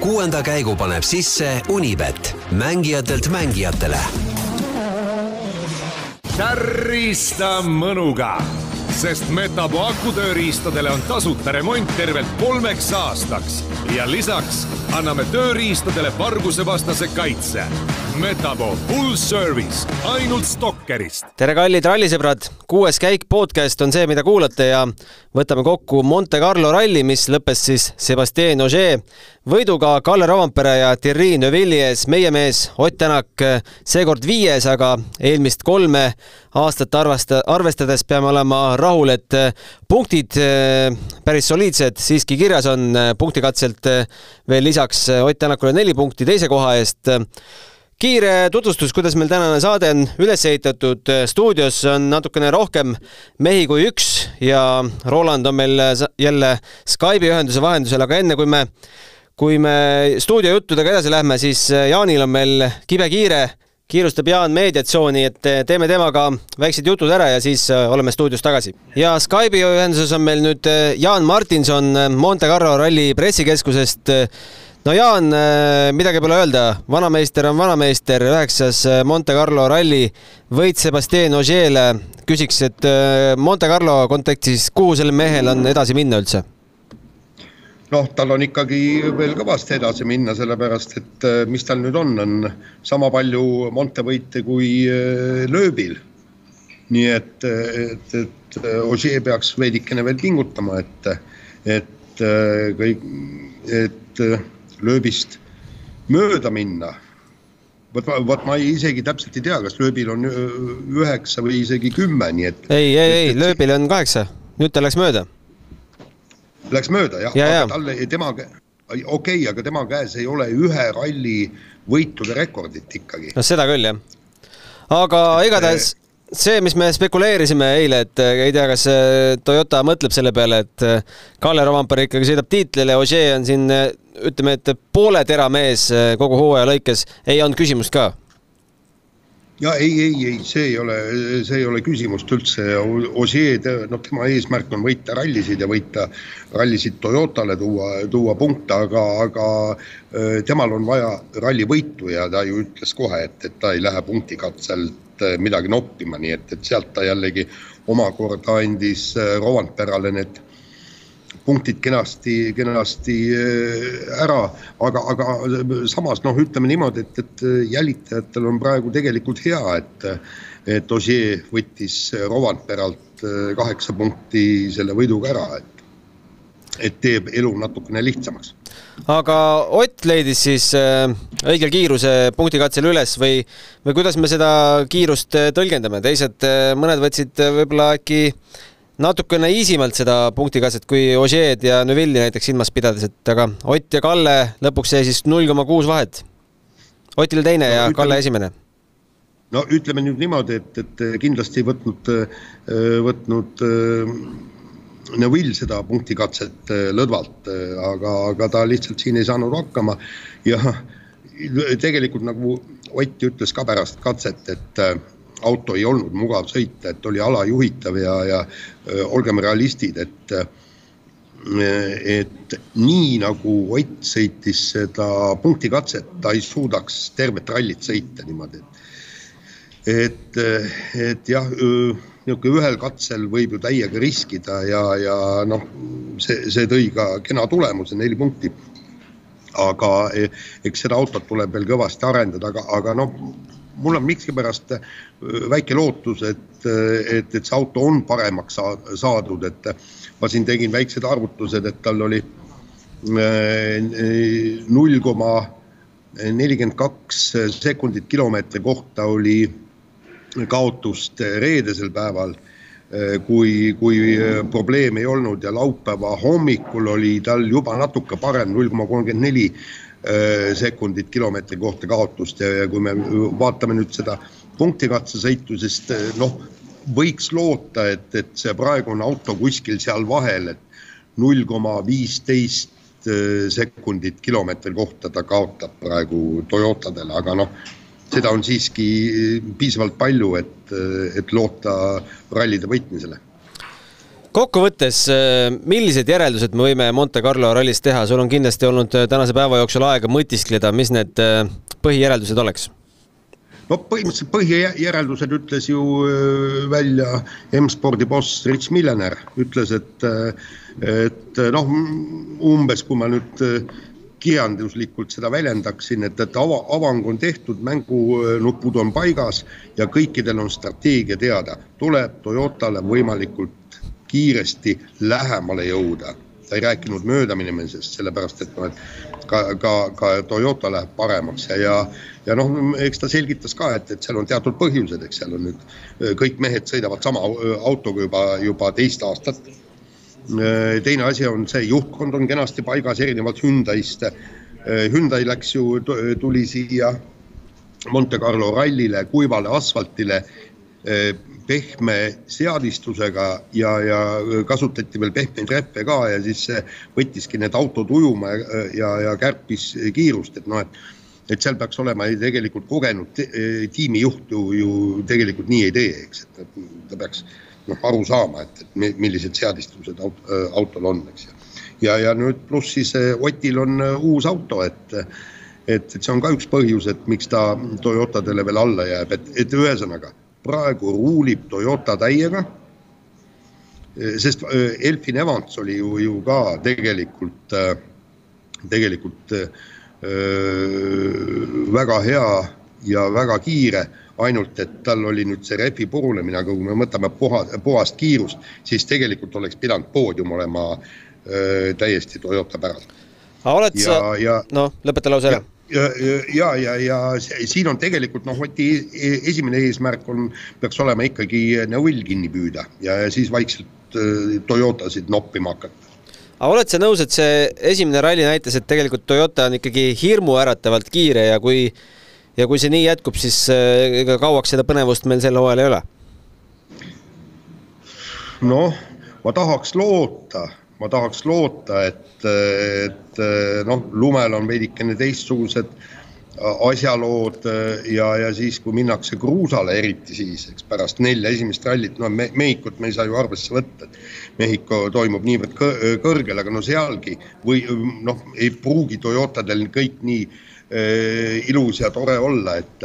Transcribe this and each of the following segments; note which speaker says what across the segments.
Speaker 1: kuuenda käigu paneb sisse Unibet, mängijatelt mängijatele.
Speaker 2: tärista mõnuga, sest Metapo akutööriistadele on tasuta remont tervelt kolmeks aastaks ja lisaks anname tööriistadele vargusevastase kaitse. Metapo full service ainult Stalkerist.
Speaker 3: tere, kallid rallisõbrad, kuues käik podcast on see, mida kuulate ja võtame kokku Monte Carlo ralli, mis lõppes siis Sebastian Ogier võiduga Kalle Rovanpere ja Thierry Neuville'i ees. meie mees Ott Tänak seekord viies, aga eelmist kolme aastat arvesta-, arvestades peame olema rahul, et punktid päris soliidsed siiski kirjas on. punktikatselt veel lisaks Ott Tänakule neli punkti teise koha eest kiire tutvustus, kuidas meil tänane saade on üles ehitatud. stuudios on natukene rohkem mehi kui üks ja Roland on meil jälle Skype'i ühenduse vahendusel, aga enne kui me, kui me stuudiojuttudega edasi lähme, siis Jaanil on meil kibekiire, kiirustab Jaan meediatsiooni, et teeme temaga väiksed jutud ära ja siis oleme stuudios tagasi. ja Skype'i ühenduses on meil nüüd Jaan Martinson Monte Carlo ralli pressikeskusest no Jaan, midagi pole öelda, vanameister on vanameister, üheksas Monte Carlo ralli, võit Sebastian Ogier'le. küsiks, et Monte Carlo kontekstis, kuhu sellel mehel on edasi minna üldse?
Speaker 4: noh, tal on ikkagi veel kõvasti edasi minna, sellepärast et mis tal nüüd on, on sama palju Monte võite kui lööbil. nii et, et, et Ogier peaks veidikene veel pingutama, et, et kõik, et lööbist mööda minna. vot, vot ma isegi täpselt ei tea, kas lööbil on üheksa või isegi kümme, nii et.
Speaker 3: ei, ei, ei, lööbil on kaheksa, nüüd ta läks mööda.
Speaker 4: Läks mööda jah
Speaker 3: ja,
Speaker 4: ja,
Speaker 3: ja.
Speaker 4: aga talle, tema, okei okay,, aga tema käes ei ole ühe ralli võitude rekordit ikkagi.
Speaker 3: no seda küll jah. aga igatahes see, mis me spekuleerisime eile, et ei tea, kas Toyota mõtleb selle peale, et Kalle Rovanpere ikkagi sõidab tiitlile, Ogier on siin ütleme, et poole tera mees kogu hooaja lõikes, ei olnud küsimust ka?
Speaker 4: ja ei, ei, ei, see ei ole, see ei ole küsimust üldse, Ogier, noh, tema eesmärk on võita rallisid ja võita rallisid Toyotale, tuua, tuua punkte, aga, aga temal on vaja rallivõitu ja ta ju ütles kohe, et, et ta ei lähe punktikatselt midagi noppima, nii et, et sealt ta jällegi omakorda andis Rovanperale need punktid kenasti, kenasti ära, aga, aga samas noh, ütleme niimoodi, et, et jälitajatel on praegu tegelikult hea, et et Ogier võttis Rovanperalt kaheksa punkti selle võiduga ära, et et teeb elu natukene lihtsamaks.
Speaker 3: aga Ott leidis siis äh, õigel kiiruse punktikatsel üles või, või kuidas me seda kiirust tõlgendame, teised äh, mõned võtsid võib-olla äkki natukene easimalt seda punktikatset kui Ogier'd ja Neuville'i näiteks silmas pidades, et aga Ott ja Kalle lõpuks jäi siis null koma kuus vahet. Otil teine no, ja ütleme, Kalle esimene.
Speaker 4: no ütleme nüüd niimoodi, et, et kindlasti võtnud, võtnud Neuville seda punktikatset lõdvalt, aga, aga ta lihtsalt siin ei saanud hakkama. Ja tegelikult nagu Ott ütles ka pärast katset, et auto ei olnud mugav sõita, et oli alajuhitav ja, ja olgem realistid, et et nii nagu Ott sõitis seda punktikatset, ta ei suudaks tervet rallit sõita niimoodi, et et, et jah, niisugune ühel katsel võib ju täiega riskida ja, ja noh, see, see tõi ka kena tulemuse, neli punkti. aga eks seda autot tuleb veel kõvasti arendada, aga, aga noh, mul on miskipärast väike lootus, et, et, et see auto on paremaks saadud, et ma siin tegin väiksed arvutused, et tal oli null koma nelikümmend kaks sekundit kilomeetri kohta oli kaotust reedesel päeval, kui, kui probleeme ei olnud ja laupäeva hommikul oli tal juba natuke parem, null koma kolmkümmend neli sekundit kilomeetri kohta kaotust ja, ja kui me vaatame nüüd seda punktikatsesõitu, sest noh, võiks loota, et, et see praegune auto kuskil seal vahel, et null koma viisteist sekundit kilomeetri kohta ta kaotab praegu Toyotadele, aga noh, seda on siiski piisavalt palju, et, et loota rallide võitmisele.
Speaker 3: Kokkuvõttes, millised järeldused me võime Monte Carlo rallist teha, sul on kindlasti olnud tänase päeva jooksul aega mõtiskleda, mis need põhijäreldused oleks?
Speaker 4: no põhimõtteliselt põhijäreldused ütles ju välja M-spordi boss Rich Millener, ütles, et, et noh, umbes kui ma nüüd kirjanduslikult seda väljendaksin, et, et ava, avang on tehtud, mängunupud on paigas ja kõikidel on strateegia teada, tuleb Toyotale võimalikult kiiresti lähemale jõuda. ta ei rääkinud möödaminemisest, sellepärast et noh, et ka, ka, ka Toyota läheb paremaks ja, ja ja noh, eks ta selgitas ka, et, et seal on teatud põhjused, eks seal on nüüd kõik mehed sõidavad sama autoga juba, juba teist aastat teine asi on see, juhtkond on kenasti paigas, erinevalt Hyundai'st. Äh, Hyundai läks ju, tuli siia Monte Carlo rallile, kuivale asfaltile äh, pehme seadistusega ja, ja kasutati veel pehmeid reppe ka ja siis võttiski need autod ujuma ja, ja, ja kärpis kiirust, et noh, et et seal peaks olema tegelikult kogenud tiimijuht ju, ju tegelikult nii ei tee, eks, et ta peaks noh, aru saama, et, et millised seadistused aut, äh, autol on, eks ju. ja, ja nüüd pluss siis äh, Otil on äh, uus auto, et et, et see on ka üks põhjus, et miks ta Toyotadele veel alla jääb, et, et ühesõnaga praegu ruulib Toyota täiega. sest Elfin Evans oli ju, ju ka tegelikult, tegelikult öö, väga hea ja väga kiire ainult et tal oli nüüd see rehvi purunemine, aga kui me võtame puha, puhast kiirust, siis tegelikult oleks pidanud poodium olema öö, täiesti Toyota päralt.
Speaker 3: aga oled ja, sa, noh, lõpeta lause ära
Speaker 4: ja, ja, ja, ja siin on tegelikult noh, Oti e-, esimene eesmärk on, peaks olema ikkagi null kinni püüda ja, ja siis vaikselt Toyotasid noppima hakata
Speaker 3: aga oled sa nõus, et see esimene ralli näitas, et tegelikult Toyota on ikkagi hirmuäratavalt kiire ja kui äh, ja kui see nii jätkub, siis äh, ega kauaks seda põnevust meil sel hooajal ei ole?
Speaker 4: noh, ma tahaks loota, ma tahaks loota, et, et noh, lumel on veidikene teistsugused asjalood ja, ja siis, kui minnakse kruusale, eriti siis, eks pärast nelja esimest rallit, no me, Mehhikut me ei saa ju arvesse võtta, et Mehhiko toimub niivõrd kõrgel, aga no sealgi või noh, ei pruugi Toyotadel kõik nii ilus ja tore olla, et,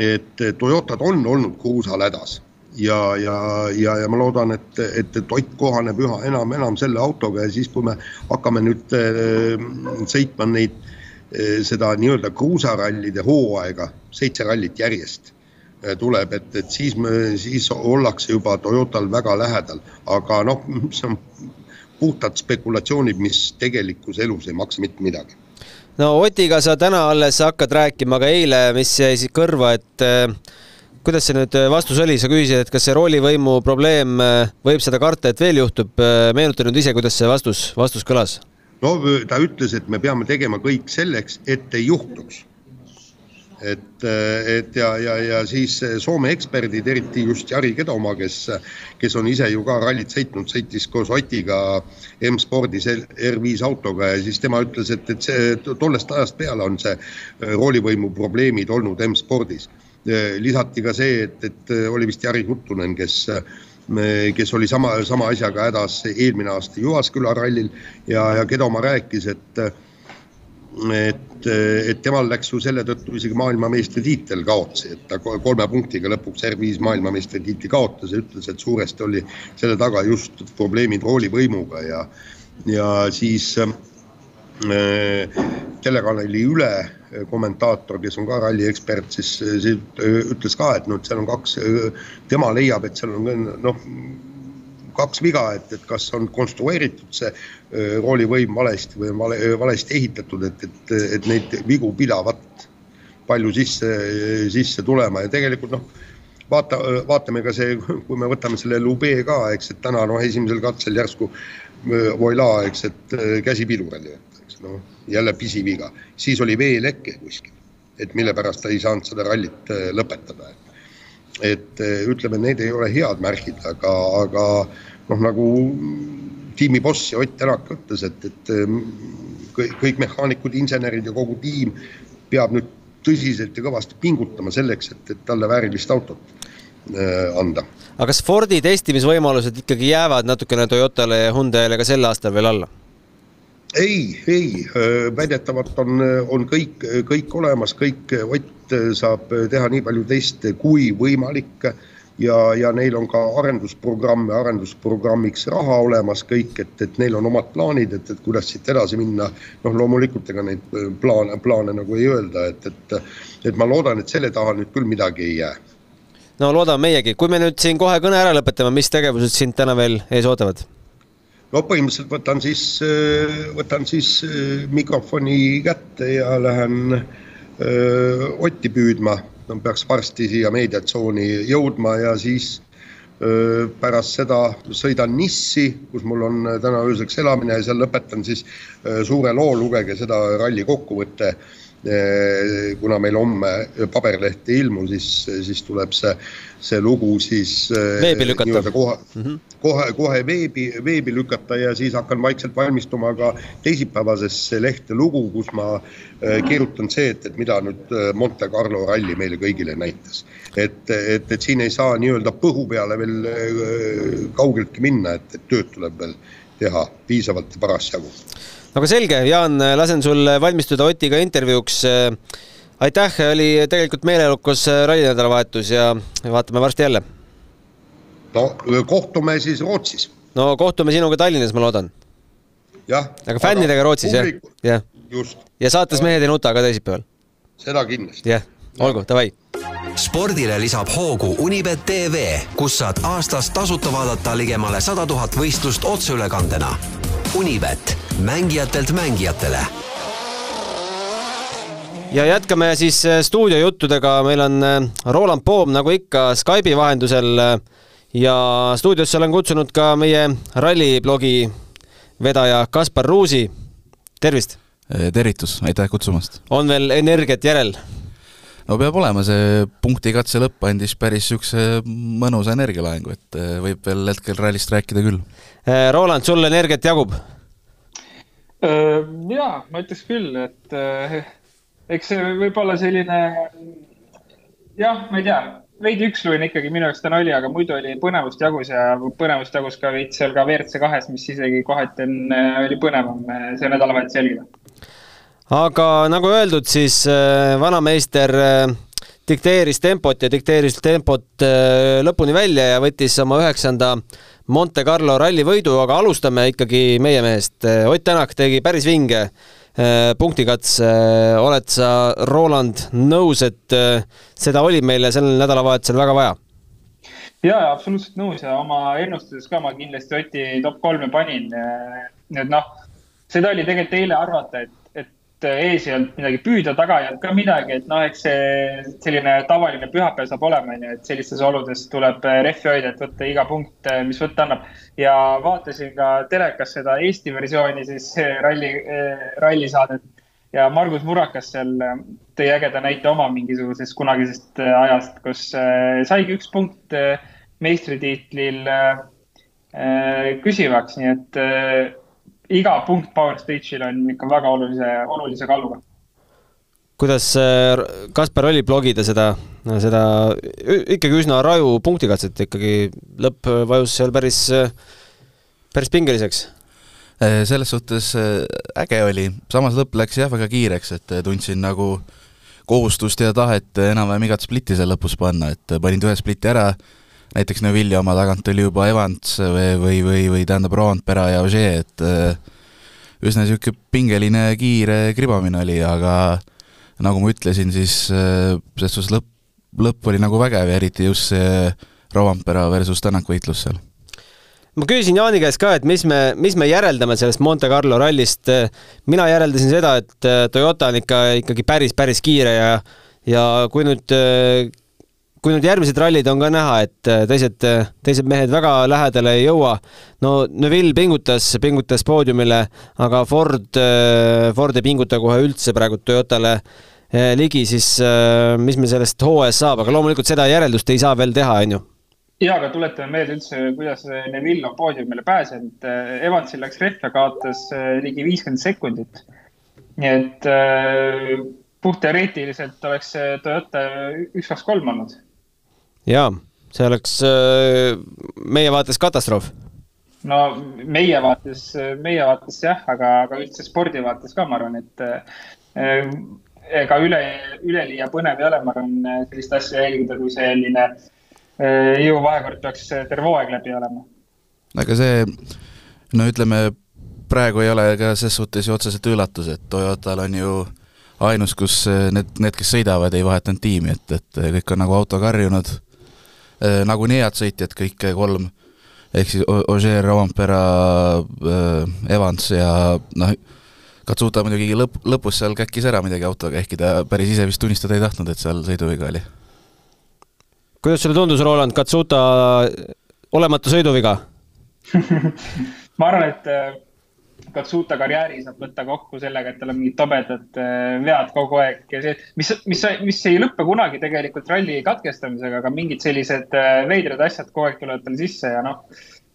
Speaker 4: et Toyotad on olnud kruusal hädas. Ja, ja, ja, ja ma loodan, et, et, Ott kohaneb üha enam, enam selle autoga ja siis, kui me hakkame nüüd äh, sõitma neid äh,, seda nii-öelda kruusarallide hooaega, seitse rallit järjest äh, tuleb, et, et siis me, siis ollakse juba Toyotal väga lähedal, aga noh, see on puhtad spekulatsioonid, mis tegelikus elus ei maksa mitte midagi
Speaker 3: no Otiga sa täna alles hakkad rääkima, aga eile, mis jäi siis kõrva, et äh, kuidas see nüüd äh, vastus oli, sa küsisid, et kas see roolivõimu probleem äh, võib seda karta, et veel juhtub, meenuta nüüd ise, kuidas see vastus, vastus kõlas?
Speaker 4: no ta ütles, et me peame tegema kõik selleks, et ei juhtuks et, et ja, ja, ja siis Soome eksperdid, eriti just Jari Kedomaa, kes, kes on ise ju ka rallit sõitnud, sõitis koos Otiga M-spordis R5 autoga ja siis tema ütles, et, et see tollest ajast peale on see roolivõimu probleemid olnud M-spordis. lisati ka see, et, et oli vist Jari Huttunen, kes kes oli sama, sama asjaga hädas eelmine aasta Jyvaskyla rallil ja, ja Kedomaa rääkis, et et, et temal läks ju selle tõttu isegi maailmameistritiitel kaotsi, et ta kolme punktiga lõpuks R5 maailmameistritiitli kaotas ja ütles, et suuresti oli selle taga just probleemid roolivõimuga ja, ja siis äh, telekanali Üle kommentaator, kes on ka ralliekspert, siis, siis ütles ka, et noh, et seal on kaks, tema leiab, et seal on noh, kaks viga, et, et kas on konstrueeritud see roolivõim valesti või on vale, valesti ehitatud, et, et, et neid vigu pidavat palju sisse, sisse tulema. Ja tegelikult noh, vaata, vaatame ka see, kui me võtame selle Lube ka, eks, et täna noh, esimesel katsel järsku Voila, eks, et käsi piduril, eks noh, jälle pisiviga, siis oli veeleke kuskil, et mille pärast ta ei saanud seda rallit lõpetada, et et ütleme, need ei ole head märgid, aga, aga noh, nagu tiimi boss Ott Tänak ütles, et, et ehm, kõik, kõik mehaanikud, insenerid ja kogu tiim peab nüüd tõsiselt ja kõvasti pingutama selleks, et, et talle väärilist autot anda.
Speaker 3: aga kas Fordi testimisvõimalused ikkagi jäävad natukene Toyotale ja Hyundai'le ka sel aastal veel alla?
Speaker 4: Ei, ei, väidetavalt on, on kõik, kõik olemas, kõik Ott saab teha nii palju teste kui võimalik ja, ja neil on ka arendusprogramme, arendusprogrammiks raha olemas kõik, et, et neil on omad plaanid, et, et kuidas siit edasi minna. noh, loomulikult ega neid plaane, plaane nagu ei öelda, et, et, et ma loodan, et selle taha nüüd küll midagi ei jää.
Speaker 3: no loodame meiegi, kui me nüüd siin kohe kõne ära lõpetame, mis tegevused sind täna veel ees ootavad?
Speaker 4: No põhimõtteliselt võtan siis, võtan siis mikrofoni kätte ja lähen öö, Otti püüdma. Peaks varsti siia meediatsooni jõudma ja siis öö, pärast seda sõidan Nissi, kus mul on täna ööseks elamine ja seal lõpetan siis öö, suure loo, lugege seda ralli kokkuvõte kuna meil homme paberleht ei ilmu, siis, siis tuleb see, see lugu siis
Speaker 3: veebi lükata.
Speaker 4: kohe mm, -hmm. kohe, kohe veebi, veebi lükata ja siis hakkan vaikselt valmistuma ka teisipäevasesse lehte lugu, kus ma kirjutan see, et, et mida nüüd Monte Carlo ralli meile kõigile näitas. et, et, et siin ei saa nii-öelda põhu peale veel kaugeltki minna, et, et tööd tuleb veel teha piisavalt parasjagu
Speaker 3: aga selge, Jaan, lasen sul valmistuda Otiga intervjuuks. aitäh, oli tegelikult meeleolukas rallinädalavahetus ja vaatame varsti jälle.
Speaker 4: no kohtume siis Rootsis.
Speaker 3: no kohtume sinuga Tallinnas, ma loodan. aga fännidega Rootsis jah, jah. ja saates Mehed ei nuta ka teisipäeval.
Speaker 4: seda kindlasti.
Speaker 3: jah, olgu, davai
Speaker 1: spordile lisab hoogu Unibet tv, kus saad aastas tasuta vaadata ligemale sada tuhat võistlust otseülekandena. Unibet, mängijatelt mängijatele.
Speaker 3: ja jätkame siis äh, stuudiojuttudega, meil on äh, Roland Poom nagu ikka Skype'i vahendusel äh, ja stuudiosse olen kutsunud ka meie ralliblogi vedaja Kaspar Ruusi. tervist!
Speaker 5: tervitus, aitäh kutsumast!
Speaker 3: on veel energiat järel?
Speaker 5: No peab olema, see punktikatse lõpp andis päris niisuguse mõnusa energialaengu, et äh, võib veel hetkel rallist rääkida küll.
Speaker 3: Äh, Roland, sul energiat jagub?
Speaker 6: Äh, jaa, ma ütleks küll, et eks see võib olla selline jah, ma ei tea, veidi üksluine ikkagi minu jaoks täna oli, aga muidu oli põnevust jagus ja põnevust jagus ka veits seal ka WRC kahes, mis isegi kohati on, oli põnevam see nädalavahetus jälgida
Speaker 3: aga nagu öeldud, siis äh, vanameister äh, dikteeris tempot ja dikteeris tempot äh, lõpuni välja ja võttis oma üheksanda Monte Carlo ralli võidu, aga alustame ikkagi meie mehest. Ott Tänak tegi päris vinge punktikatse. oled sa, Roland, nõus, et seda oli meile sel nädalavahetusel väga vaja?
Speaker 6: ja, absoluutselt nõus ja oma ennustuses ka ma kindlasti Oti top kolme panin. et noh, seda oli tegelikult eile arvata, et ees ei olnud midagi püüda, taga ei olnud ka midagi, et noh, eks see selline tavaline pühapäev saab olema, onju, et sellistes oludes tuleb rehvi hoida, et võtta iga punkt, mis võtta annab. ja vaatasin ka telekas seda Eesti versiooni siis ralli, rallisaadet ja Margus Murakas seal tõi ägeda näite oma mingisugusest kunagisest ajast, kus saigi üks punkt meistritiitlil küsivaks, nii et iga punkt Power Stage'il on ikka väga olulise, olulise kaaluga.
Speaker 3: kuidas äh, Kaspar oli blogida seda, seda ikkagi üsna raju punktikatset ikkagi, lõpp vajus seal päris, päris pingeliseks?
Speaker 5: Äh, selles suhtes äh, äge oli, samas lõpp läks jah väga kiireks, et tundsin nagu kohustust ja tahet enam-vähem igat splitti seal lõpus panna, et panin ühe spliti ära, näiteks Neville'i oma tagant oli juba Evans või, või, või, või tähendab, Roompera ja Ogier, et äh, üsna niisugune pingeline kiire kribamine oli, aga nagu ma ütlesin, siis äh, selles suhtes lõpp, lõpp oli nagu vägev ja eriti just see Roompera versus Tänak võitlus seal
Speaker 3: ma küsisin Jaani käest ka, et mis me, mis me järeldame sellest Monte Carlo rallist. mina järeldasin seda, et äh, Toyota on ikka ikkagi päris, päris kiire ja ja kui nüüd kui nüüd järgmised rallid on ka näha, et äh, teised, äh, teised mehed väga lähedale ei jõua, no Neville pingutas, pingutas poodiumile, aga Ford, äh, Ford ei pinguta kohe üldse praegu Toyotale ligi, siis mis meil sellest hooajast saab, aga loomulikult seda järeldust ei saa veel teha, on ju
Speaker 6: ja, aga tuletame meelde üldse, kuidas Neville on poodiumile pääsenud. Evansil läks rehv ja kaotas ligi viiskümmend sekundit. nii et puhtteoreetiliselt oleks Toyota üks, kaks, kolm olnud
Speaker 3: jaa, see oleks äh, meie vaates katastroof.
Speaker 6: no meie vaates, meie vaates jah, aga, aga üldse spordi vaates ka, ma arvan, et äh, ega üle, üleliia põnev ei ole, ma arvan, sellist asja jälgida, kui selline jõuvahekord peaks terve hooaeg läbi olema.
Speaker 5: aga see, no ütleme, praegu ei ole ka ses suhtes ju otseselt üllatus, et Toyotal on ju ainus, kus need, need, kes sõidavad, ei vahetanud tiimi, et, et kõik on nagu autoga harjunud, nagunii head sõitjad, kõik kolm, ehk siis Ogier, Rompera, Evans ja noh, Katsuta muidugi lõpp, lõpus seal käkkis ära midagi autoga, ehkki ta päris ise vist tunnistada ei tahtnud, et seal sõiduviga oli.
Speaker 3: kuidas sulle tundus, Roland, Katsuta olematu sõiduviga
Speaker 6: ma arvan, et Katsuta karjääri saab võtta kokku sellega, et tal on mingid tobedad äh, vead kogu aeg ja see, mis, mis, mis ei lõppe kunagi tegelikult ralli katkestamisega, aga mingid sellised äh, veidrad asjad kogu aeg tulevad tal sisse ja noh,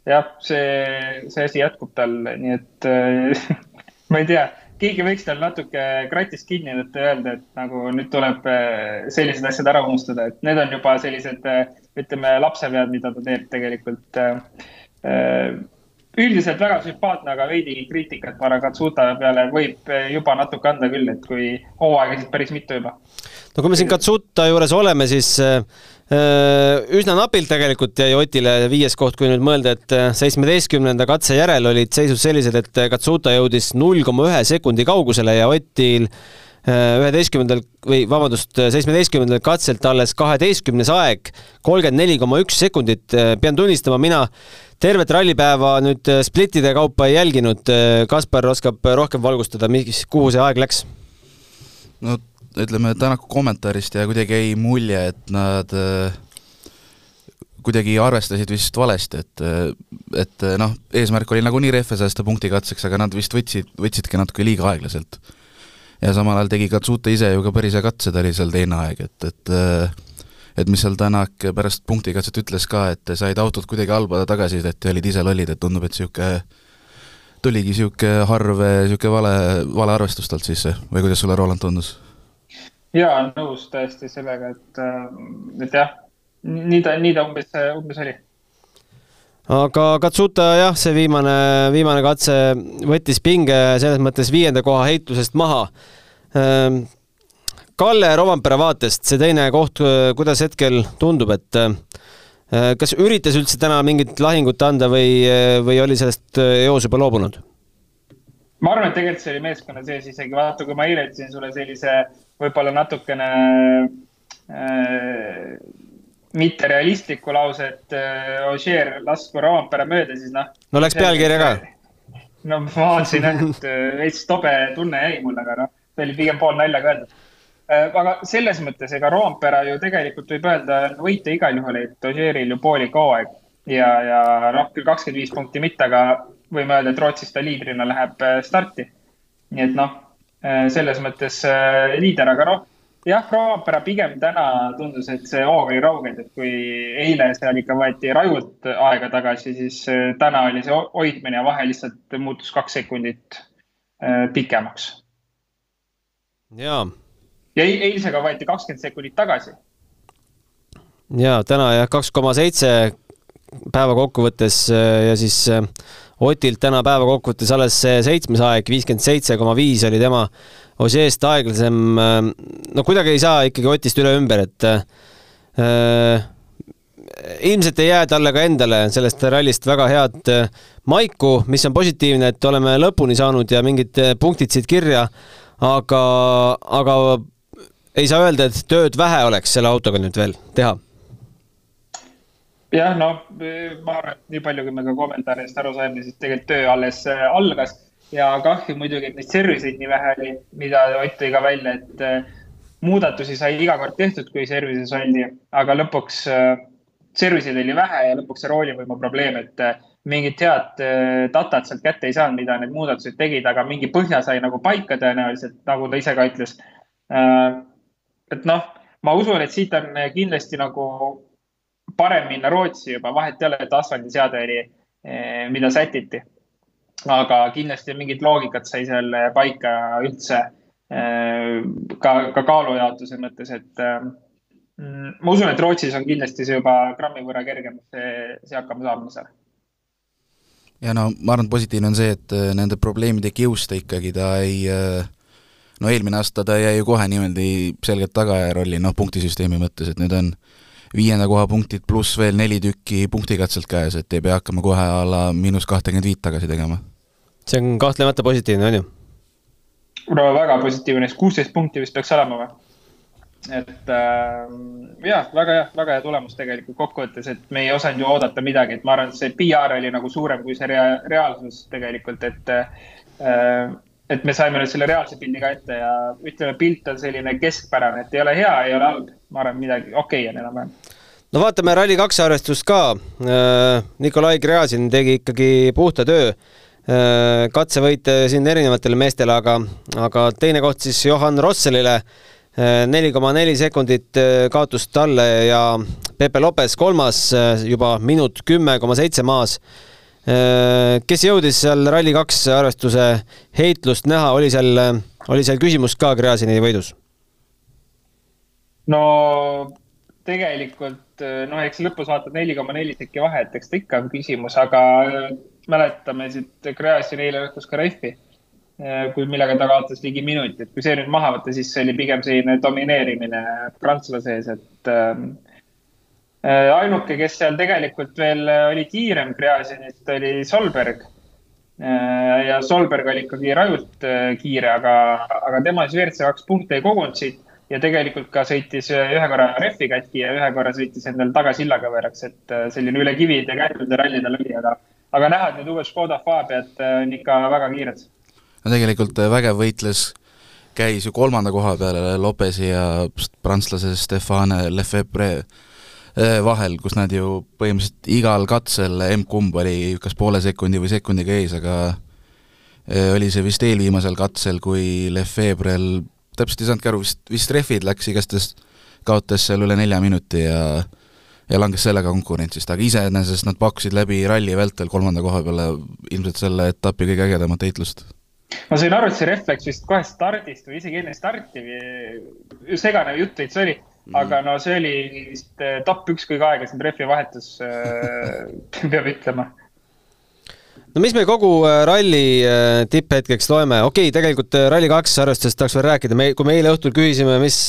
Speaker 6: jah, see, see asi jätkub tal, nii et äh, ma ei tea, keegi võiks tal natuke kratist kinni võtta ja öelda, et nagu nüüd tuleb sellised asjad ära unustada, et need on juba sellised, ütleme, lapsevead, mida ta teeb tegelikult üldiselt väga sümpaatne, aga veidi kriitikat Maragazzuta peale võib juba natuke anda küll, et kui hooaegasid päris mitu juba.
Speaker 3: no kui me siin Katsuta juures oleme, siis äh, üsna napilt tegelikult jäi Otile viies koht, kui nüüd mõelda, et seitsmeteistkümnenda katse järel olid seisus sellised, et Katsuta jõudis null koma ühe sekundi kaugusele ja Otil üheteistkümnendal või vabandust, seitsmeteistkümnendal katselt alles kaheteistkümnes aeg, kolmkümmend neli koma üks sekundit. pean tunnistama, mina tervet rallipäeva nüüd äh, splittide kaupa ei jälginud. Äh, Kaspar oskab rohkem valgustada, mis, kuhu see aeg läks?
Speaker 5: no ütleme, Tänaku kommentaarist jäi kuidagi jäi mulje, et nad äh, kuidagi arvestasid vist valesti, et, et noh, eesmärk oli nagunii rehve säästa punkti katseks, aga nad vist võtsid, võtsidki natuke liiga aeglaselt. ja samal ajal tegi Katsuta ise ju ka päris hea katse, ta oli seal teine aeg, et, et et mis seal Tänak pärast punktikatset ütles ka, et said autot kuidagi halba tagasisidet ja olid ise lollid, et tundub, et niisugune tuligi niisugune harv, niisugune vale, vale arvestus talt sisse või kuidas sulle, Roland, tundus?
Speaker 6: jaa, nõus täiesti sellega, et, et jah, nii ta, nii ta umbes, umbes oli
Speaker 3: aga Katsuta jah, see viimane, viimane katse võttis pinge selles mõttes viienda koha heitlusest maha. Kalle Rovanpera vaatest see teine koht, kuidas hetkel tundub, et äh, kas üritas üldse täna mingit lahingut anda või, või oli sellest eos juba loobunud?
Speaker 6: ma arvan, et tegelikult see oli meeskonna sees isegi, vaata, kui ma eile ütlesin sulle sellise võib-olla natukene äh, mitterealistliku lause, et äh, Ogier lasku Rovanpera mööda, siis noh.
Speaker 3: no läks pealkirja ka.
Speaker 6: no ma vaatasin, et äh, veits tobe tunne jäi mulle, aga noh, see oli pigem pool naljaga öeldud Äh, aga selles mõttes, ega Roompere ju tegelikult võib öelda, võita igal juhul, et Ožeeril ju poolik hooaeg ja, ja noh, küll kakskümmend viis punkti mitte, aga võime öelda, et Rootsis ta liidrina läheb äh, starti. nii et noh, äh, selles mõttes liider, aga noh, jah, Roompere pigem täna tundus, et see hoog oli raugenud, et kui eile seal ikka võeti rajult aega tagasi, siis täna oli see hoidmine ja vahe lihtsalt muutus kaks sekundit pikemaks.
Speaker 3: jaa
Speaker 6: ja eilsega võeti kakskümmend sekundit tagasi.
Speaker 3: ja täna jah, kaks koma seitse päeva kokkuvõttes äh, ja siis äh, Otilt täna päeva kokkuvõttes alles see seitsmes aeg, viiskümmend seitse koma viis oli tema Ožeest aeglasem. Äh, no kuidagi ei saa ikkagi Otist üle ümber, et äh, ilmselt ei jää talle ka endale sellest rallist väga head maiku, mis on positiivne, et oleme lõpuni saanud ja mingid punktid siit kirja, aga, aga ei saa öelda, et tööd vähe oleks selle autoga nüüd veel teha?
Speaker 6: jah, no ma arvan, et nii palju, kui me ka kommentaaridest aru saime, siis tegelikult töö alles äh, algas. Ja kahju muidugi, et neid service'id nii vähe oli, mida Ott tõi ka välja, et äh, muudatusi sai iga kord tehtud, kui service'is oldi, aga lõpuks äh, service'id oli vähe ja lõpuks see roolivõimu probleem, et mingit head datat sealt kätte ei saanud, mida need muudatused tegid, aga mingi põhja sai nagu paika tõenäoliselt, nagu ta ise ka ütles et noh, ma usun, et siit on kindlasti nagu parem minna Rootsi juba, vahet ei ole, et asfaldiseade oli, eh, mida sätiti. aga kindlasti mingit loogikat sai seal paika üldse eh, ka, ka kaalujaotuse mõttes, et, eh, ma usun, et Rootsis on kindlasti see juba grammi võrra kergem, see, see hakkama saama seal
Speaker 5: ja no ma arvan, et positiivne on see, et nende probleemide kiuste ikkagi ta ei äh, no eelmine aasta ta jäi ju kohe niimoodi selgelt tagajärjrolli, noh punktisüsteemi mõttes, et nüüd on viienda koha punktid pluss veel neli tükki punktikatselt käes, et ei pea hakkama kohe a la miinus kahtekümmet viit tagasi tegema.
Speaker 3: see on kahtlemata positiivne, on ju?
Speaker 6: no väga positiivne, kuusteist punkti vist peaks olema või? et äh, jah, väga hea, väga hea tulemus tegelikult kokkuvõttes, et me ei osanud ju oodata midagi, et ma arvan, et see PR oli nagu suurem kui see rea reaalsus tegelikult, et äh, et me saime nüüd selle reaalse pildi ka ette ja ütleme, pilt on selline keskpärane, et ei ole hea, ei ole halb. ma arvan, midagi okei okay on enam-vähem.
Speaker 3: no vaatame Rally2 arvestust ka. Äh, Nikolai Gräzin tegi ikkagi puhta töö äh, katsevõite siin erinevatele meestele, aga, aga teine koht siis Johan Rosselile neli koma neli sekundit äh, kaotust talle ja Pepe Lopes kolmas äh, juba minut kümme koma seitse maas. Äh, kes jõudis seal Rally2 arvestuse heitlust näha, oli seal, oli seal küsimus ka Gräzini võidus?
Speaker 6: no tegelikult noh, eks lõpus vaatad neli koma neli sekki vahet, eks ta ikka on küsimus, aga mäletame siit Gräzini eile õhtus ka rehvi Äh, kui, millega ta kaotas ligi minuti, et kui see nüüd maha võtta, siis see oli pigem selline domineerimine prantslase ees, et ähm, äh, ainuke, kes seal tegelikult veel oli kiirem Gräzinist, oli Solberg äh,. ja Solberg oli ikkagi rajult äh, kiire, aga, aga tema siis WRC kaks punkte ei kogunud siit ja tegelikult ka sõitis ühe korra rehvi katki ja ühe korra sõitis endal tagasilla kõveraks, et äh, selline üle kivide käitude ralli tal oli, aga, aga näha, et need uued Škoda Fabiad äh, on ikka väga kiired
Speaker 5: no tegelikult äh, vägev võitles käis ju kolmanda koha peale Lopesi ja prantslase Stefane Lefebvre äh, vahel, kus nad ju põhimõtteliselt igal katsel emb-kumb oli kas poole sekundi või sekundiga ees, aga oli see vist eelviimasel katsel, kui Lefebvrel, täpselt ei saanudki aru, vist, vist rehvid läks, igastahes kaotas seal üle nelja minuti ja ja langes sellega konkurentsist, aga iseenesest nad pakkusid läbi ralli vältel kolmanda koha peale ilmselt selle etapi kõige ägedamat heitlust.
Speaker 6: Ma sain aru, et see refleks vist kohe stardist või isegi enne starti või segane jutt veits oli aga no see oli vist eh, top üks kõige aeglasem rehvi vahetus äh, peab ütlema.
Speaker 3: No mis me kogu eh, ralli tipphetkeks loeme, okei okay,, tegelikult Rally2 arvestusest tahaks veel rääkida, me, kui me eile õhtul küsisime, mis,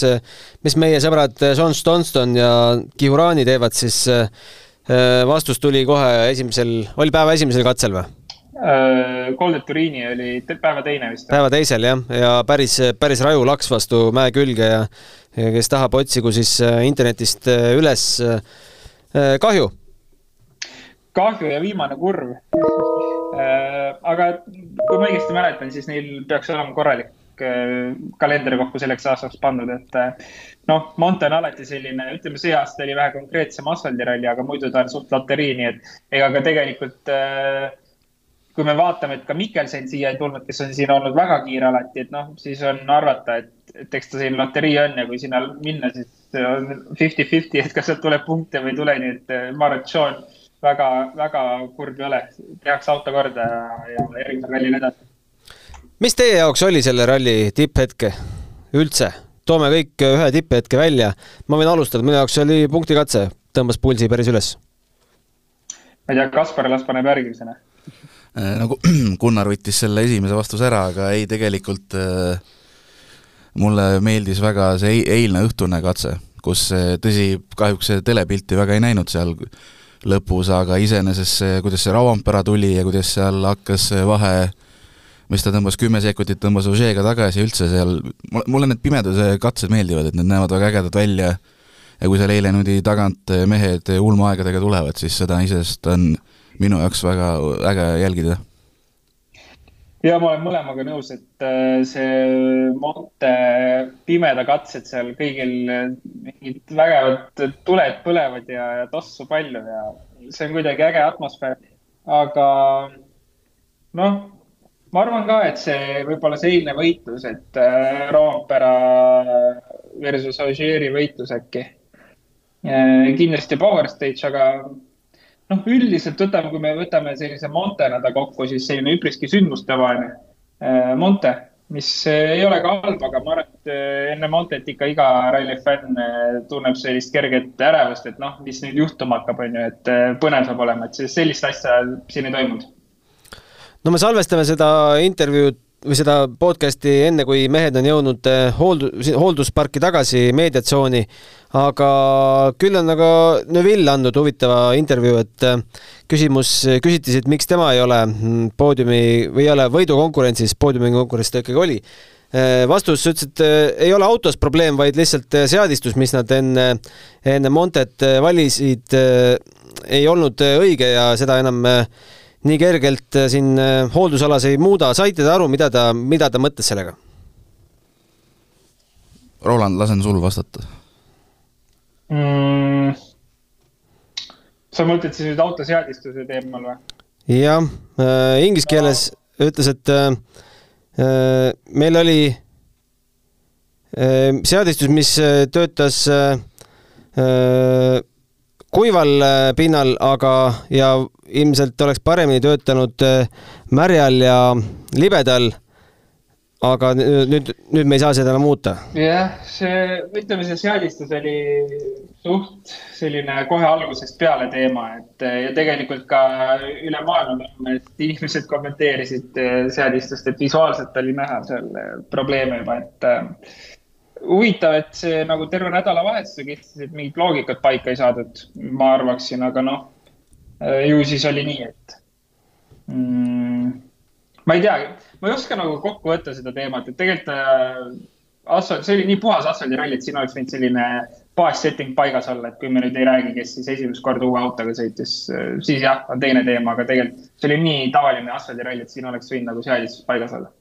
Speaker 3: mis meie sõbrad Sean Stonston ja Kihurani teevad, siis vastus tuli kohe esimesel, oli päeva esimesel katsel või?
Speaker 6: Golden äh, Turini oli päeva teine vist.
Speaker 3: päeva teisel jah, ja päris, päris raju laks vastu mäe külge ja, ja kes tahab, otsigu siis äh, internetist äh, üles. kahju.
Speaker 6: kahju ja viimane kurv. aga kui ma õigesti mäletan, siis neil peaks olema korralik kalender kokku selleks aastaks pandud, et noh, Monte on alati selline, ütleme, see aasta oli vähe konkreetsem asfaldiralli, aga muidu ta on suht loterii, nii et ega ka tegelikult äh, kui me vaatame, et ka Mikkelsen siia ei tulnud, kes on siin olnud väga kiire alati, et noh, siis on arvata, et, et eks ta selline loterii on ja kui sinna minna, siis on fifty-fifty, et kas sealt tuleb punkte või ei tule, nii et eh, ma arvan, et Sean väga, väga kurb ei ole. tehakse auto korda ja, ja järgmisel rallil edasi.
Speaker 3: mis teie jaoks oli selle ralli tipphetke üldse? toome kõik ühe tipphetke välja. ma võin alustada, minu jaoks oli punktikatse, tõmbas pulsi päris üles.
Speaker 6: ma ei tea, Kaspar las paneb järgmisena
Speaker 5: Äh, nagu Gunnar võttis selle esimese vastuse ära, aga ei, tegelikult äh, mulle meeldis väga see eilne õhtune katse, kus tõsi, kahjuks telepilti väga ei näinud seal lõpus, aga iseenesest see, kuidas see Rauampere tuli ja kuidas seal hakkas vahe, mis ta tõmbas kümme sekundit, tõmbas Ožeega tagasi üldse seal, mulle need pimeduse katsed meeldivad, et need näevad väga ägedad välja. Ja kui seal eile niimoodi tagant mehed ulmaaegadega tulevad, siis seda iseenesest on minu jaoks väga äge jälgida.
Speaker 6: ja ma olen mõlemaga nõus, et äh, see Monte pimeda katsed seal kõigil mingid vägevad tuled põlevad ja, ja tossu palju ja see on kuidagi äge atmosfäär. aga noh, ma arvan ka, et see võib-olla see eilne võitlus, et äh, Roompera versus Ogieri võitlus äkki. Äh, kindlasti Power Stage, aga noh, üldiselt võtame, kui me võtame sellise Monte nädala kokku, siis selline üpriski sündmustevaheline äh, Monte mis ei ole ka halb, aga ma arvan, et enne Montet ikka iga ralli fänn tunneb sellist kerget ärevust, et noh, mis nüüd juhtuma hakkab, on ju, et põnev saab olema, et sellist asja siin ei toimunud.
Speaker 3: no me salvestame seda intervjuud või seda podcast'i enne, kui mehed on jõudnud eh, hooldus, hooldusparki tagasi meediatsooni, aga küll on aga Neville andnud huvitava intervjuu, et eh, küsimus, küsiti siit, miks tema ei ole mm, poodiumi või ei ole võidukonkurentsis, poodiumi konkurentsis ta ikkagi oli. Eh, vastus ütles, et ei ole autos probleem, vaid lihtsalt seadistus, mis nad enne, enne Montet valisid, ei olnud õige ja seda enam nii kergelt äh, siin äh, hooldusalas ei muuda, saite te aru, mida ta, mida ta mõtles sellega?
Speaker 5: Roland, lasen sul vastata
Speaker 6: mm,. sa mõtled siis nüüd autoseadistuse teemal või?
Speaker 3: jah äh,, inglise keeles no. ütles, et äh, äh, meil oli äh, seadistus, mis töötas äh, äh, kuival pinnal, aga, ja ilmselt oleks paremini töötanud äh, märjal ja libedal. aga nüüd, nüüd me ei saa seda enam muuta.
Speaker 6: jah, see, ütleme, see seadistus oli suht selline kohe algusest peale teema, et äh, ja tegelikult ka üle maailma inimesed kommenteerisid äh, seadistust, et visuaalselt oli näha seal probleeme juba, et huvitav, et see nagu terve nädalavahetuse kestis, et mingit loogikat paika ei saadud, ma arvaksin, aga noh ju siis oli nii, et mm, ma ei tea, ma ei oska nagu kokku võtta seda teemat, et tegelikult äh, asfalt, see oli nii puhas asfaldiralli, et siin oleks võinud selline baassetting paigas olla, et kui me nüüd ei räägi, kes siis esimest korda uue autoga sõitis, äh, siis jah, on teine teema, aga tegelikult see oli nii tavaline asfaldiralli, et siin oleks võinud nagu seadistus paigas olla.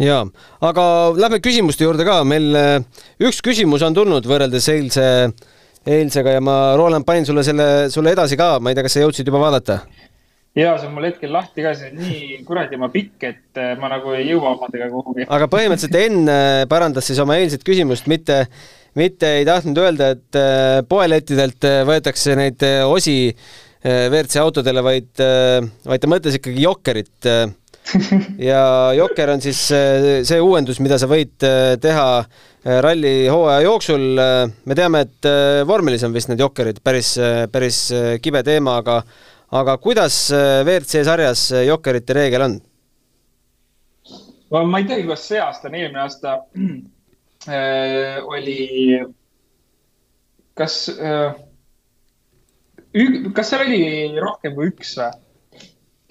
Speaker 3: Jaa, aga lähme küsimuste juurde ka, meil äh, üks küsimus on tulnud võrreldes eilse äh, eilsega ja ma, Roland, panin sulle selle, sulle edasi ka, ma ei tea, kas sa jõudsid juba vaadata?
Speaker 6: ja see on mul hetkel lahti ka, see on nii kuradi oma pikk, et äh, ma nagu ei jõua omadega kuhugi.
Speaker 3: aga põhimõtteliselt Enn äh, parandas siis oma eilset küsimust, mitte, mitte ei tahtnud öelda, et äh, poelettidelt võetakse neid osi WRC autodele, vaid, vaid ta mõtles ikkagi Jokkerit. Ja Jokker on siis see uuendus, mida sa võid teha Äh, ralli hooaja jooksul. Me teame, et vormelis on vist need jokkerid päris, päris kibe teema, aga aga kuidas WRC sarjas jokkerite reegel on?
Speaker 6: ma ei teagi, kas see aasta on, eelmine aasta äh, oli, kas äh,, kas seal oli rohkem kui üks või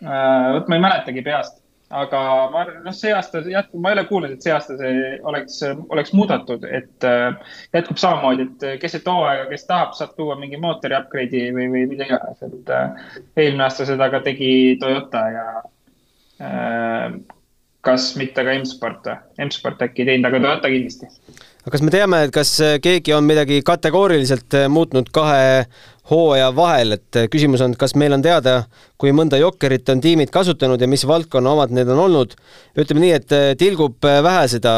Speaker 6: äh,? vot ma ei mäletagi peast aga ma noh, see aasta jätkub, ma ei ole kuulnud, et see aasta see oleks, oleks muudetud, et äh, jätkub samamoodi, et keset hooaega, kes tahab, saab tuua mingi mootori upgrade'i või, või mida iganes, et äh, eelmine aasta seda ka tegi Toyota ja äh, kas mitte ka M-Sport või? M-Sport äkki ei teinud, aga Toyota kindlasti.
Speaker 3: aga kas me teame, et kas keegi on midagi kategooriliselt muutnud kahe hooaja vahel, et eh, küsimus on, kas meil on teada, kui mõnda jokkerit on tiimid kasutanud ja mis valdkonna omad need on olnud. ütleme nii, et eh, tilgub eh, vähe seda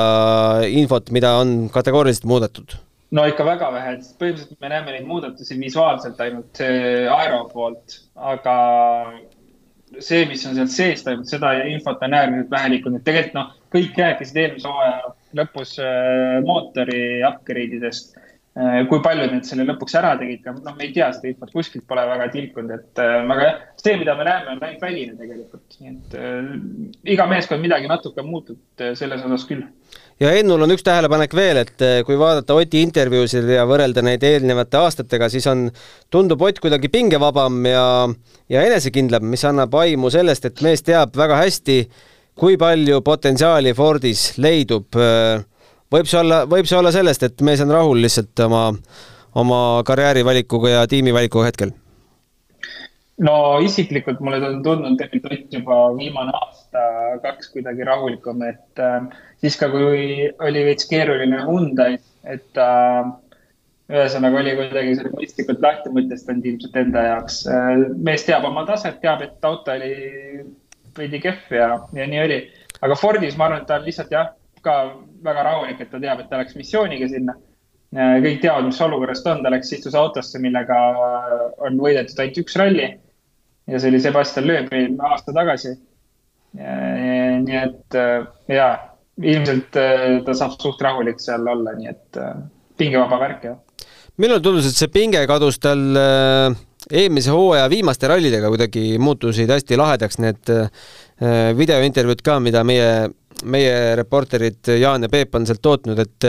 Speaker 3: infot, mida on kategooriliselt muudetud.
Speaker 6: no ikka väga vähe, sest põhimõtteliselt me näeme neid muudatusi visuaalselt ainult aero poolt, aga see, mis on sealt sees toimunud, seda infot on äärmiselt vähe liikunud, tegelikult noh, kõik rääkisid eelmise hooaja lõpus mootori upgrade idest Äh, kui paljud need selle lõpuks ära tegid, noh, me ei tea seda infot, kuskilt pole väga tilkunud, et äh, aga jah, see, mida me näeme, on ainult väline tegelikult, nii et äh, iga meeskond midagi natuke muutub äh, selles osas küll.
Speaker 3: ja Ennul on üks tähelepanek veel, et kui vaadata Oti intervjuusid ja võrrelda neid eelnevate aastatega, siis on, tundub Ott kuidagi pingevabam ja, ja enesekindlam, mis annab aimu sellest, et mees teab väga hästi, kui palju potentsiaali Fordis leidub äh, võib see olla, võib see olla sellest, et mees on rahul lihtsalt oma, oma karjäärivalikuga ja tiimivalikuga hetkel?
Speaker 6: no isiklikult mulle on tundnud tegelikult Ott juba viimane aasta-kaks kuidagi rahulikum, et äh, siis ka, kui oli veits keeruline Hyundai, et äh, ühesõnaga oli kuidagi selle mõistlikult lahti mõtestanud ilmselt enda jaoks. Äh, mees teab oma taset, teab, et auto oli veidi kehv ja, ja nii oli. aga Fordis ma arvan, et ta on lihtsalt jah, ka väga rahulik, et ta teab, et ta läks missiooniga sinna. kõik teavad, mis olukorras ta on, ta läks, istus autosse, millega on võidetud ainult üks ralli. ja see oli Sebastian Loeb eelmine aasta tagasi. nii et ja, ilmselt ta saab suht rahulik seal olla, nii et pingevaba värk jah.
Speaker 3: minule tundus, et see pinge kadus tal eelmise hooaja viimaste rallidega kuidagi muutusid hästi lahedaks need videointervjuud ka, mida meie, meie reporterid Jaan ja Peep on sealt tootnud, et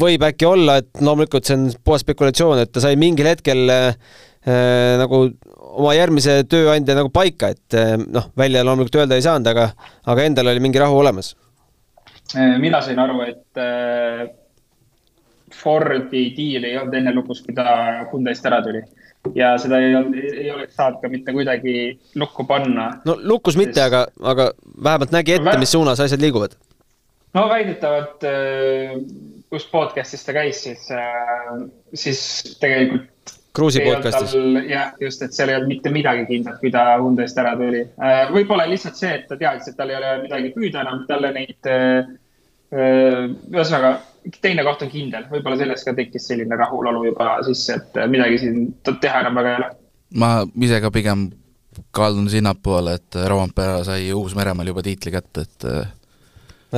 Speaker 3: võib äkki olla, et loomulikult see on puhas spekulatsioon, et ta sai mingil hetkel äh, nagu oma järgmise tööandja nagu paika, et äh, noh, välja loomulikult öelda ei saanud, aga, aga endal oli mingi rahu olemas.
Speaker 6: Mina sain aru, et äh, Fordi diil ei olnud enne lukus, kui ta Hyundai'st ära tuli ja seda ei olnud, ei oleks saanud ka mitte kuidagi lukku panna.
Speaker 3: no lukus mitte, aga, aga vähemalt nägi ette, mis suunas asjad liiguvad.
Speaker 6: no väidetavalt kus podcast'is ta käis, siis, äh, siis tegelikult.
Speaker 3: Kruusi podcast'is.
Speaker 6: jah, just, et seal ei olnud mitte midagi kindlat, kui ta Hyundai'st ära tuli. Äh, võib-olla lihtsalt see, et ta teadis, et tal ei ole midagi püüda enam, talle neid äh, ühesõnaga, teine koht on kindel, võib-olla sellest ka tekkis selline rahulolu juba sisse, et midagi siin teha enam väga ei ole.
Speaker 5: ma ise ka pigem kaldun sinnapoole, et Roompere sai Uus-Meremaal juba tiitli kätte, et.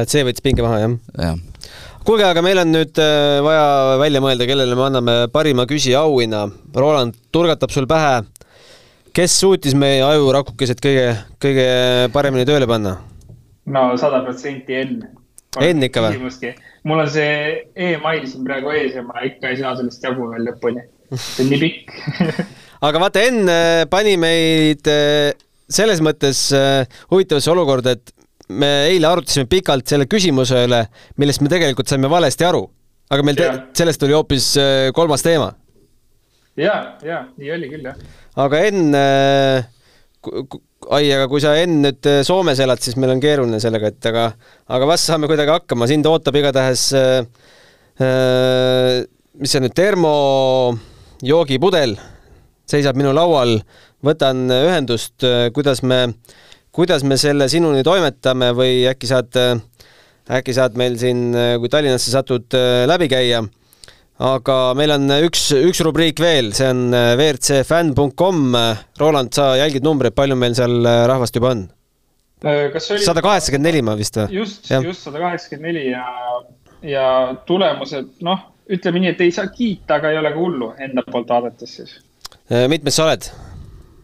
Speaker 3: et see võttis pinge maha, jah?
Speaker 5: jah
Speaker 3: kuulge, aga meil on nüüd äh, vaja välja mõelda, kellele me anname parima küsija auhinna. Roland turgatab sul pähe, kes suutis meie ajurakukesed kõige, kõige paremini tööle panna?
Speaker 6: no sada protsenti Enn.
Speaker 3: Enn ikka või?
Speaker 6: mul on see email siin praegu ees ja ma ikka ei saa sellest jagu veel lõpuni. see on nii pikk
Speaker 3: aga vaata, Enn äh, pani meid äh, selles mõttes huvitavasse olukorda, et me eile arutasime pikalt selle küsimuse üle, millest me tegelikult saime valesti aru, aga meil sellest tuli hoopis äh, kolmas teema.
Speaker 6: ja, ja nii oli küll jah.
Speaker 3: aga enne äh, ai, aga kui sa enne nüüd äh, Soomes elad, siis meil on keeruline sellega, et aga, aga vast saame kuidagi hakkama, sind ootab igatahes äh, äh, mis see nüüd, termojoogipudel seisab minu laual, võtan ühendust, kuidas me äh, kuidas me selle sinuni toimetame või äkki saad, äkki saad meil siin, kui Tallinnasse satud, läbi käia. Aga meil on üks, üks rubriik veel, see on WRCfänn.com. Roland, sa jälgid numbreid, palju meil seal rahvast juba on? sada kaheksakümmend neli ma vist või?
Speaker 6: just, just sada kaheksakümmend neli ja, ja tulemused, noh, ütleme nii, et ei saa kiita, aga ei ole ka hullu enda poolt vaadates siis.
Speaker 3: mitmes sa oled?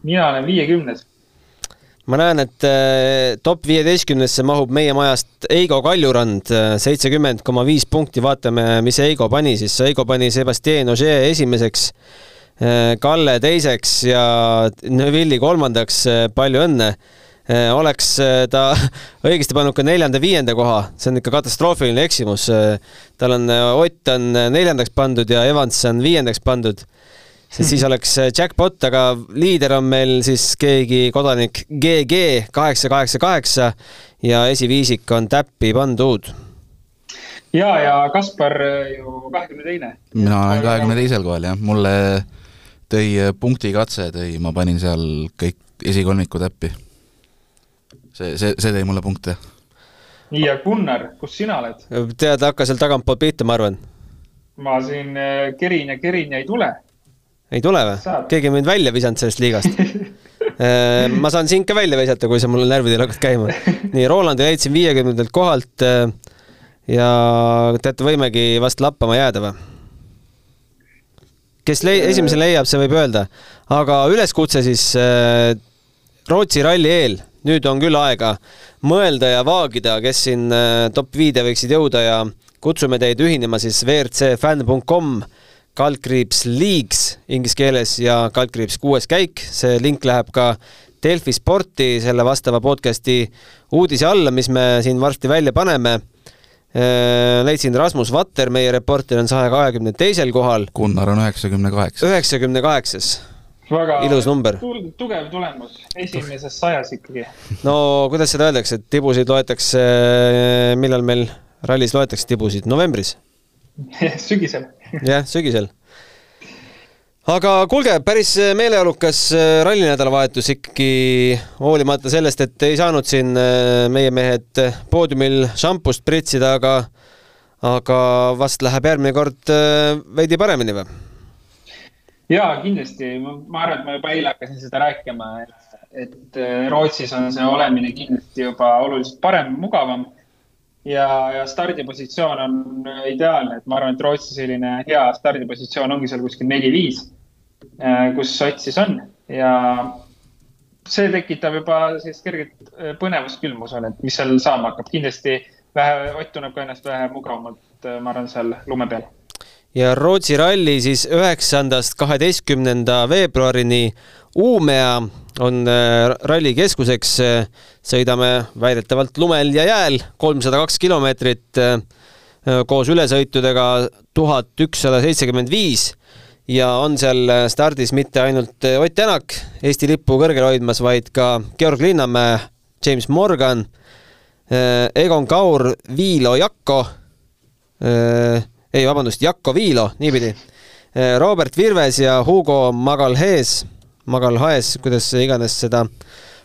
Speaker 6: mina olen viiekümnes
Speaker 3: ma näen, et äh, top viieteistkümnesse mahub meie majast Eigo Kaljurand, äh, seitsekümmend koma viis punkti, vaatame, mis Eigo pani siis. Eigo pani Sebastian Ogier esimeseks, äh, Kalle teiseks ja Neville'i kolmandaks, palju õnne. oleks ta õigesti pannud ka neljanda-viienda koha, see on ikka katastroofiline eksimus. tal on, Ott on neljandaks pandud ja Evans on viiendaks pandud sest siis oleks äh, jackpot, aga liider on meil siis keegi kodanik GG kaheksa, kaheksa, kaheksa ja esiviisik on täppi pandud.
Speaker 6: ja, ja Kaspar äh, ju kahekümne teine.
Speaker 5: mina olen kahekümne teisel kohal jah, mulle tõi äh, punktikatse, tõi, ma panin seal kõik esikolmiku täppi. see, see, see tõi mulle punkte.
Speaker 6: nii, ja Gunnar, kus sina oled?
Speaker 3: tead, hakka seal tagantpoolt pihta, ma arvan.
Speaker 6: ma siin kerin ja kerin ja ei tule
Speaker 3: ei tule või? keegi on mind välja visanud sellest liigast äh, ma saan sind ka välja visata, kui sa mulle närvidele hakkad käima. nii, Rolandi leidsin viiekümnendalt kohalt äh, ja teate, võimegi vast lappama jääda või? kes lei-, esimese leiab, see võib öelda. aga üleskutse siis äh, Rootsi ralli eel, nüüd on küll aega mõelda ja vaagida, kes siin top viide võiksid jõuda ja kutsume teid ühinema siis WRCfan.com kaldkriips Leagues inglise keeles ja kaldkriips kuues käik, see link läheb ka Delfi sporti selle vastava podcasti uudise alla, mis me siin varsti välja paneme. Äh, leidsin Rasmus Vatter, meie reporter on saja kahekümne teisel kohal.
Speaker 5: Gunnar on üheksakümne kaheksas.
Speaker 3: üheksakümne kaheksas.
Speaker 6: väga
Speaker 3: ilus number.
Speaker 6: tugev tulemus, esimeses sajas ikkagi.
Speaker 3: no kuidas seda öeldakse, et tibusid loetakse, millal meil rallis loetakse tibusid, novembris
Speaker 6: sügisel
Speaker 3: jah, sügisel. aga kuulge, päris meeleolukas äh, rallinädalavahetus ikkagi, hoolimata sellest, et ei saanud siin äh, meie mehed poodiumil šampust pritsida, aga aga vast läheb järgmine kord äh, veidi paremini või?
Speaker 6: jaa, kindlasti, ma arvan, et ma juba eile hakkasin seda rääkima, et, et Rootsis on see olemine kindlasti juba oluliselt parem, mugavam ja, ja stardipositsioon on ideaalne, et ma arvan, et Rootsi selline hea stardipositsioon ongi seal kuskil neli-viis, kus Ott siis on. Ja see tekitab juba sellist kerget põnevust küll, ma usun, et mis seal saama hakkab. kindlasti vähe, Ott tunneb ka ennast vähe mugavamalt, ma arvan, seal lume peal
Speaker 3: ja Rootsi ralli siis üheksandast kaheteistkümnenda veebruarini Uumea on äh, ralli keskuseks. sõidame väidetavalt lumel ja jääl kolmsada kaks kilomeetrit äh, koos ülesõitudega tuhat ükssada seitsekümmend viis ja on seal stardis mitte ainult Ott Tänak Eesti lippu kõrgel hoidmas, vaid ka Georg Linnamäe, James Morgan, äh, Egon Kaur, Viilo Jakko ei, vabandust, Jakko Viilo, niipidi. Eh, Robert Virves ja Hugo Magalhaes, Magalhaes, kuidas iganes seda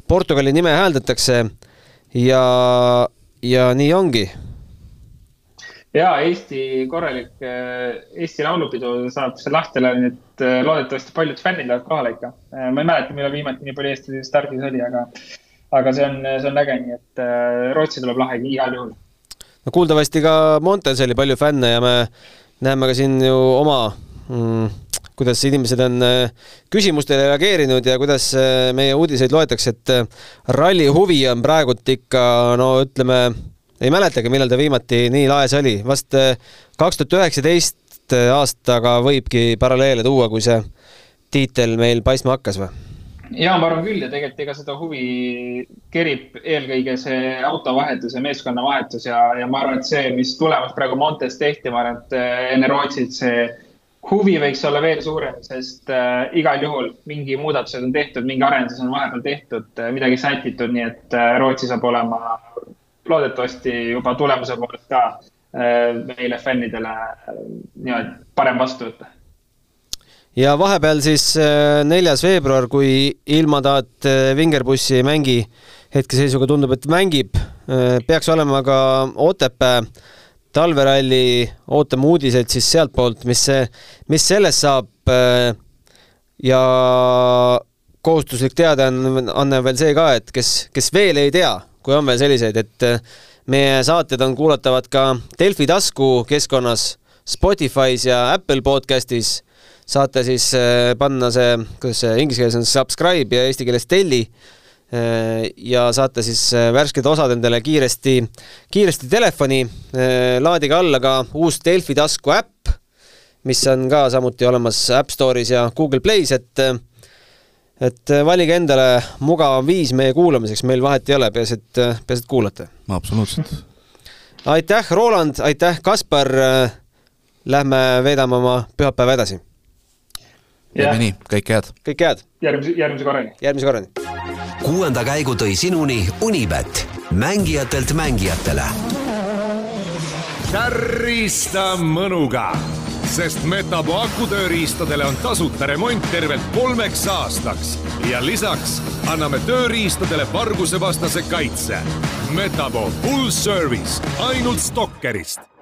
Speaker 3: Portugali nime hääldatakse. ja, ja nii ongi.
Speaker 6: ja Eesti korralik, eh, Eesti laulupidu saab see Lahtele, nii et eh, loodetavasti paljud fännid lähevad kohale ikka. ma ei mäleta, millal viimati nii palju Eesti stardis oli, aga, aga see on, see on äge, nii et Rootsi tuleb lahe igal juhul
Speaker 3: no kuuldavasti ka Montes oli palju fänne ja me näeme ka siin ju oma mm, kuidas inimesed on äh, küsimustele reageerinud ja kuidas äh, meie uudiseid loetakse, et äh, ralli huvi on praegult ikka no ütleme, ei mäletagi, millal ta viimati nii laes oli, vast kaks tuhat üheksateist aastaga võibki paralleele tuua, kui see tiitel meil paistma hakkas või?
Speaker 6: Ja ma arvan küll ja tegelikult ega seda huvi kerib eelkõige see autovahetus ja meeskonnavahetus ja, ja ma arvan, et see, mis tulemas praegu Montes tehti, ma arvan, et eh, enne Rootsit see huvi võiks olla veel suurem, sest äh, igal juhul mingi muudatused on tehtud, mingi arendus on vahepeal tehtud, midagi sätitud, nii et äh, Rootsi saab olema loodetavasti juba tulemuse poolest ka äh, meile fännidele niimoodi parem vastu võtta
Speaker 3: ja vahepeal siis äh, neljas veebruar, kui ilmataat äh, Vingerbussi ei mängi, hetkeseisuga tundub, et mängib, äh, peaks olema ka Otepää talveralli, ootame uudiseid siis sealtpoolt, mis see, mis sellest saab. ja kohustuslik teadaanne on veel see ka, et kes, kes veel ei tea, kui on veel selliseid, et meie saated on kuulatavad ka Delfi tasku keskkonnas, Spotify's ja Apple podcastis saate siis äh, panna see, kuidas see inglise keeles on, subscribe ja eesti keeles telli. Äh, ja saate siis äh, värsked osad endale kiiresti, kiiresti telefoni. laadige alla ka uus Delfi tasku äpp, mis on ka samuti olemas App Store'is ja Google Play's, et et valige endale mugavam viis meie kuulamiseks, meil vahet ei ole, peaasi, et, peaasi, et kuulate.
Speaker 5: absoluutselt.
Speaker 3: aitäh, Roland, aitäh, Kaspar. Lähme veedame oma pühapäeva edasi
Speaker 5: teeme nii, kõike head.
Speaker 3: kõike head.
Speaker 6: järgmise, järgmise korrani.
Speaker 3: järgmise korrani.
Speaker 1: kuuenda käigu tõi sinuni Unibet, mängijatelt mängijatele.
Speaker 2: tärista mõnuga, sest Metapo akutööriistadele on tasuta remont tervelt kolmeks aastaks ja lisaks anname tööriistadele vargusevastase kaitse. Metapo full service ainult Stalkerist